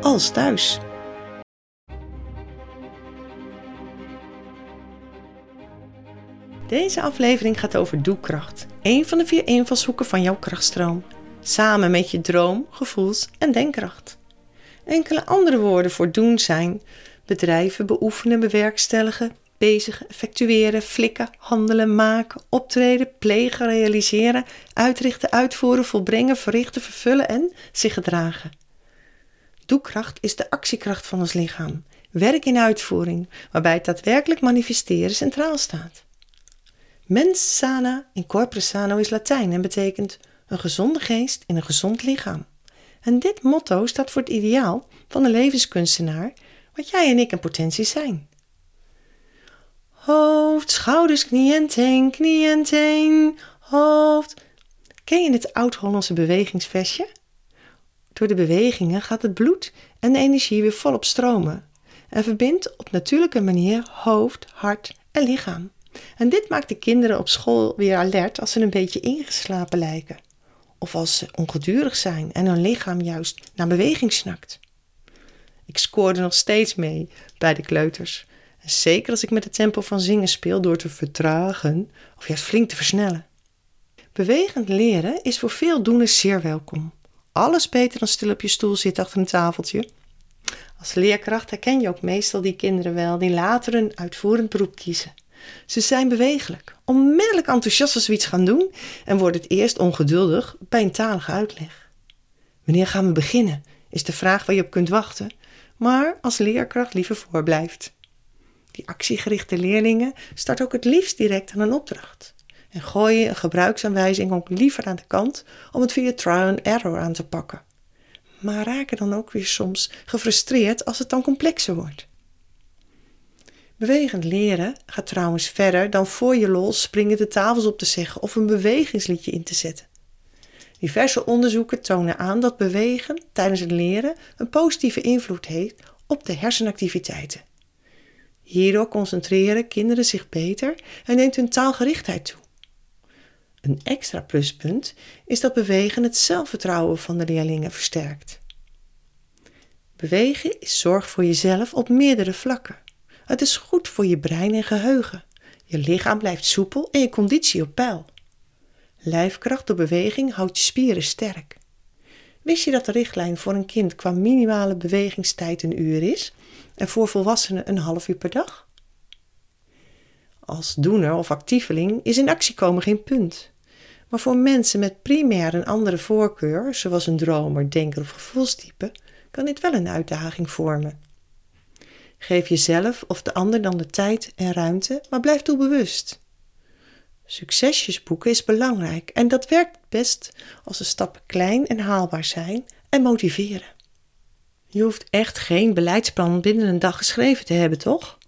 als thuis. Deze aflevering gaat over doekracht, een van de vier invalshoeken van jouw krachtstroom, samen met je droom, gevoels- en denkkracht. Enkele andere woorden voor doen zijn bedrijven, beoefenen, bewerkstelligen, bezig, effectueren, flikken, handelen, maken, optreden, plegen, realiseren, uitrichten, uitvoeren, volbrengen, verrichten, vervullen en zich gedragen. Doekracht is de actiekracht van ons lichaam, werk in uitvoering, waarbij het daadwerkelijk manifesteren centraal staat. Mens sana in corpore sano is Latijn en betekent een gezonde geest in een gezond lichaam. En dit motto staat voor het ideaal van een levenskunstenaar, wat jij en ik in potentie zijn. Hoofd, schouders, knieën, teen, knieën, teen, hoofd. Ken je het oud-Hollandse bewegingsvestje? Door de bewegingen gaat het bloed en de energie weer volop stromen en verbindt op natuurlijke manier hoofd, hart en lichaam. En dit maakt de kinderen op school weer alert als ze een beetje ingeslapen lijken. Of als ze ongedurig zijn en hun lichaam juist naar beweging snakt. Ik scoorde nog steeds mee bij de kleuters. En zeker als ik met het tempo van zingen speel door te vertragen of juist flink te versnellen. Bewegend leren is voor veel doeners zeer welkom alles beter dan stil op je stoel zitten achter een tafeltje. Als leerkracht herken je ook meestal die kinderen wel die later een uitvoerend beroep kiezen. Ze zijn bewegelijk, onmiddellijk enthousiast als we iets gaan doen en worden het eerst ongeduldig bij een talige uitleg. Wanneer gaan we beginnen? Is de vraag waar je op kunt wachten, maar als leerkracht liever voorblijft. Die actiegerichte leerlingen start ook het liefst direct aan een opdracht en gooi je een gebruiksaanwijzing ook liever aan de kant om het via trial and error aan te pakken. Maar raken dan ook weer soms gefrustreerd als het dan complexer wordt. Bewegend leren gaat trouwens verder dan voor je lol springen de tafels op te zeggen of een bewegingsliedje in te zetten. Diverse onderzoeken tonen aan dat bewegen tijdens het leren een positieve invloed heeft op de hersenactiviteiten. Hierdoor concentreren kinderen zich beter en neemt hun taalgerichtheid toe. Een extra pluspunt is dat bewegen het zelfvertrouwen van de leerlingen versterkt. Bewegen is zorg voor jezelf op meerdere vlakken. Het is goed voor je brein en geheugen. Je lichaam blijft soepel en je conditie op peil. Lijfkracht door beweging houdt je spieren sterk. Wist je dat de richtlijn voor een kind qua minimale bewegingstijd een uur is en voor volwassenen een half uur per dag? Als doener of actieveling is in actie komen geen punt. Maar voor mensen met primair een andere voorkeur, zoals een dromer, denker of gevoelstype, kan dit wel een uitdaging vormen. Geef jezelf of de ander dan de tijd en ruimte, maar blijf doelbewust. Succesjes boeken is belangrijk en dat werkt best als de stappen klein en haalbaar zijn en motiveren. Je hoeft echt geen beleidsplan binnen een dag geschreven te hebben, toch?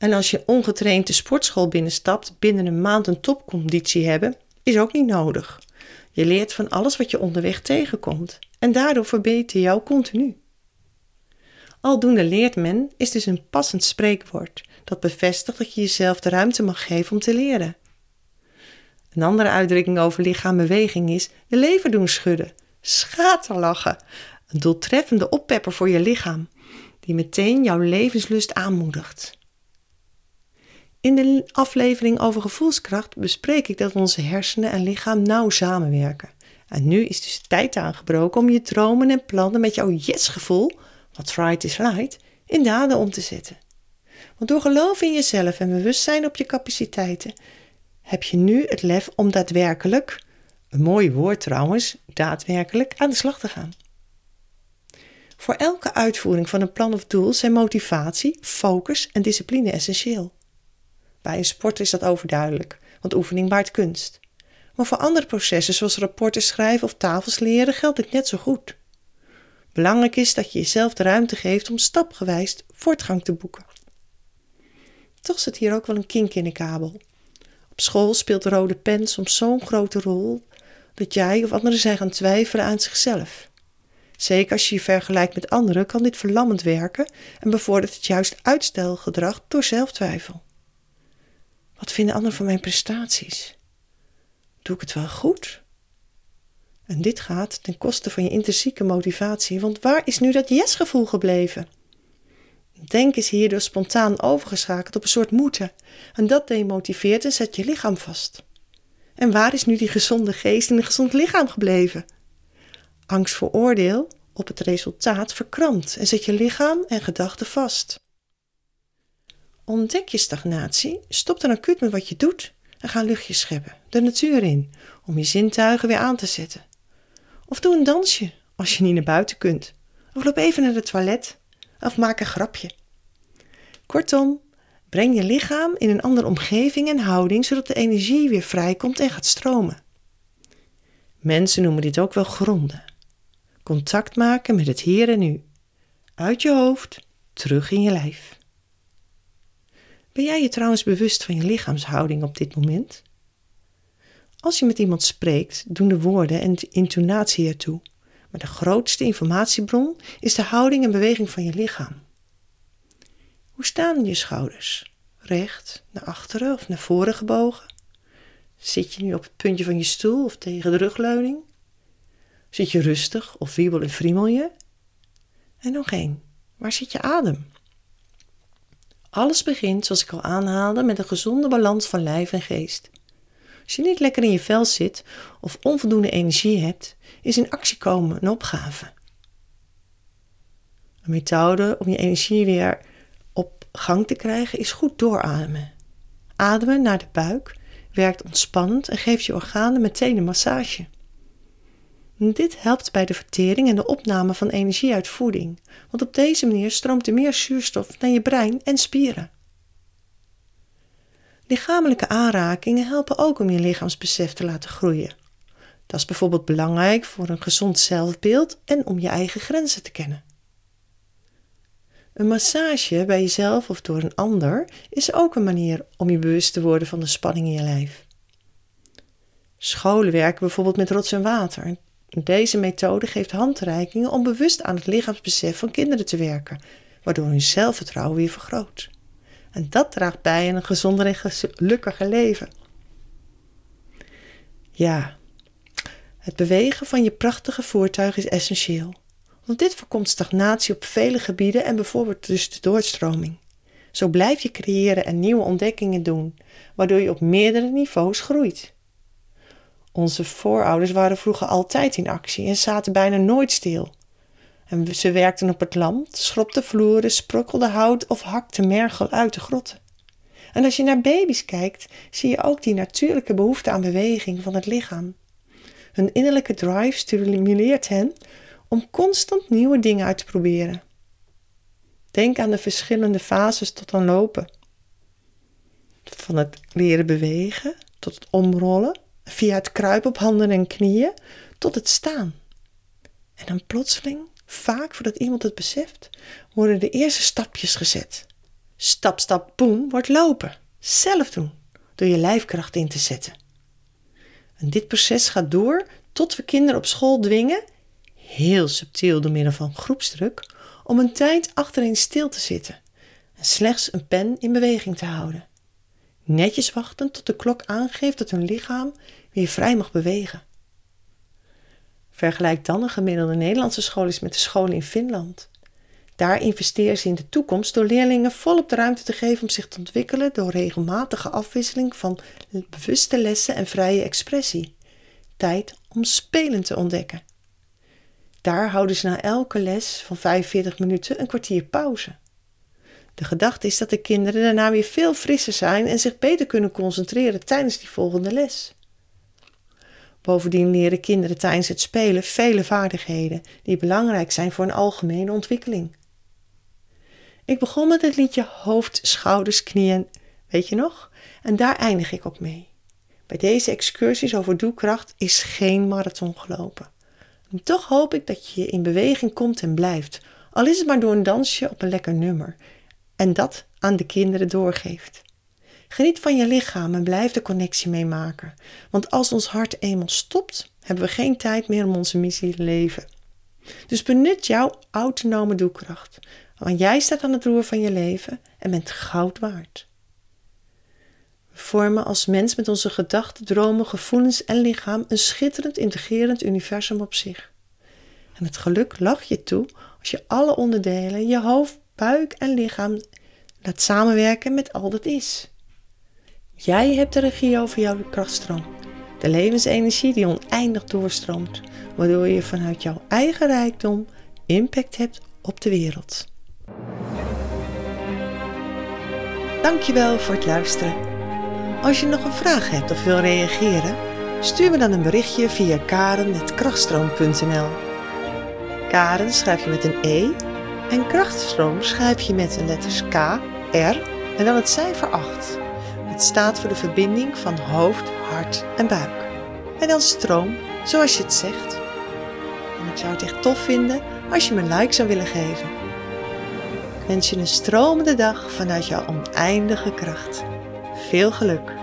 En als je ongetraind de sportschool binnenstapt, binnen een maand een topconditie hebben, is ook niet nodig. Je leert van alles wat je onderweg tegenkomt en daardoor verbeter je jou continu. Aldoende leert men is dus een passend spreekwoord dat bevestigt dat je jezelf de ruimte mag geven om te leren. Een andere uitdrukking over lichaambeweging is je leven doen schudden, schaterlachen, een doeltreffende oppepper voor je lichaam, die meteen jouw levenslust aanmoedigt. In de aflevering over gevoelskracht bespreek ik dat onze hersenen en lichaam nauw samenwerken. En nu is dus tijd aangebroken om je dromen en plannen met jouw yes-gevoel, wat right is light, in daden om te zetten. Want door geloof in jezelf en bewustzijn op je capaciteiten, heb je nu het lef om daadwerkelijk, een mooi woord trouwens, daadwerkelijk aan de slag te gaan. Voor elke uitvoering van een plan of doel zijn motivatie, focus en discipline essentieel. Bij een sport is dat overduidelijk, want oefening baart kunst. Maar voor andere processen zoals rapporten schrijven of tafels leren geldt het net zo goed. Belangrijk is dat je jezelf de ruimte geeft om stapgewijs voortgang te boeken. Toch zit hier ook wel een kink in de kabel. Op school speelt de rode pen soms zo'n grote rol dat jij of anderen zijn gaan twijfelen aan zichzelf. Zeker als je je vergelijkt met anderen, kan dit verlammend werken en bevordert het juist uitstelgedrag door zelftwijfel. Wat vinden anderen van mijn prestaties? Doe ik het wel goed? En dit gaat ten koste van je intrinsieke motivatie, want waar is nu dat yes-gevoel gebleven? Denk is hierdoor spontaan overgeschakeld op een soort moeten, en dat demotiveert en zet je lichaam vast. En waar is nu die gezonde geest in een gezond lichaam gebleven? Angst voor oordeel op het resultaat verkrampt en zet je lichaam en gedachten vast. Ontdek je stagnatie, stop dan acuut met wat je doet en ga luchtje scheppen, de natuur in, om je zintuigen weer aan te zetten. Of doe een dansje als je niet naar buiten kunt. Of loop even naar het toilet of maak een grapje. Kortom, breng je lichaam in een andere omgeving en houding zodat de energie weer vrijkomt en gaat stromen. Mensen noemen dit ook wel gronden. Contact maken met het hier en nu. Uit je hoofd, terug in je lijf. Ben jij je trouwens bewust van je lichaamshouding op dit moment? Als je met iemand spreekt, doen de woorden en de intonatie ertoe. Maar de grootste informatiebron is de houding en beweging van je lichaam. Hoe staan je schouders? Recht, naar achteren of naar voren gebogen? Zit je nu op het puntje van je stoel of tegen de rugleuning? Zit je rustig of wiebel en friemel je? En nog één. Waar zit je adem? Alles begint, zoals ik al aanhaalde, met een gezonde balans van lijf en geest. Als je niet lekker in je vel zit of onvoldoende energie hebt, is in actie komen een opgave. Een methode om je energie weer op gang te krijgen is goed doorademen. Ademen naar de buik werkt ontspannend en geeft je organen meteen een massage. Dit helpt bij de vertering en de opname van energie uit voeding, want op deze manier stroomt er meer zuurstof naar je brein en spieren. Lichamelijke aanrakingen helpen ook om je lichaamsbesef te laten groeien. Dat is bijvoorbeeld belangrijk voor een gezond zelfbeeld en om je eigen grenzen te kennen. Een massage bij jezelf of door een ander is ook een manier om je bewust te worden van de spanning in je lijf. Scholen werken bijvoorbeeld met rots en water. Deze methode geeft handreikingen om bewust aan het lichaamsbesef van kinderen te werken, waardoor hun zelfvertrouwen weer vergroot. En dat draagt bij aan een gezonder en gelukkiger leven. Ja, het bewegen van je prachtige voertuig is essentieel. Want dit voorkomt stagnatie op vele gebieden en bijvoorbeeld dus de doorstroming. Zo blijf je creëren en nieuwe ontdekkingen doen, waardoor je op meerdere niveaus groeit. Onze voorouders waren vroeger altijd in actie en zaten bijna nooit stil. En ze werkten op het land, schropten vloeren, sprokkelden hout of hakten mergel uit de grotten. En als je naar baby's kijkt, zie je ook die natuurlijke behoefte aan beweging van het lichaam. Hun innerlijke drive stimuleert hen om constant nieuwe dingen uit te proberen. Denk aan de verschillende fases tot aan lopen. Van het leren bewegen tot het omrollen, via het kruipen op handen en knieën tot het staan. En dan plotseling, vaak voordat iemand het beseft, worden de eerste stapjes gezet. Stap, stap, boem, wordt lopen. Zelf doen, door je lijfkracht in te zetten. En dit proces gaat door tot we kinderen op school dwingen, heel subtiel door middel van groepsdruk, om een tijd achterin stil te zitten en slechts een pen in beweging te houden. Netjes wachten tot de klok aangeeft dat hun lichaam weer vrij mag bewegen. Vergelijk dan een gemiddelde Nederlandse school met de scholen in Finland. Daar investeren ze in de toekomst door leerlingen volop de ruimte te geven om zich te ontwikkelen door regelmatige afwisseling van bewuste lessen en vrije expressie. Tijd om spelen te ontdekken. Daar houden ze na elke les van 45 minuten een kwartier pauze. De gedachte is dat de kinderen daarna weer veel frisser zijn en zich beter kunnen concentreren tijdens die volgende les. Bovendien leren kinderen tijdens het spelen vele vaardigheden die belangrijk zijn voor een algemene ontwikkeling. Ik begon met het liedje hoofd, schouders, knieën, weet je nog? En daar eindig ik ook mee. Bij deze excursies over doelkracht is geen marathon gelopen. En toch hoop ik dat je in beweging komt en blijft, al is het maar door een dansje op een lekker nummer, en dat aan de kinderen doorgeeft. Geniet van je lichaam en blijf de connectie meemaken, want als ons hart eenmaal stopt, hebben we geen tijd meer om onze missie te leven. Dus benut jouw autonome doelkracht, want jij staat aan het roer van je leven en bent goud waard. We vormen als mens met onze gedachten, dromen, gevoelens en lichaam een schitterend integrerend universum op zich. En het geluk lach je toe als je alle onderdelen, je hoofd, buik en lichaam laat samenwerken met al dat is. Jij hebt de regie over jouw krachtstroom, de levensenergie die oneindig doorstroomt, waardoor je vanuit jouw eigen rijkdom impact hebt op de wereld. Dankjewel voor het luisteren. Als je nog een vraag hebt of wil reageren, stuur me dan een berichtje via karen.krachtstroom.nl Karen schrijf je met een E en krachtstroom schrijf je met de letters K, R en dan het cijfer 8. Staat voor de verbinding van hoofd, hart en buik. En dan stroom, zoals je het zegt. En ik zou het echt tof vinden als je me een like zou willen geven. Ik wens je een stromende dag vanuit jouw oneindige kracht. Veel geluk!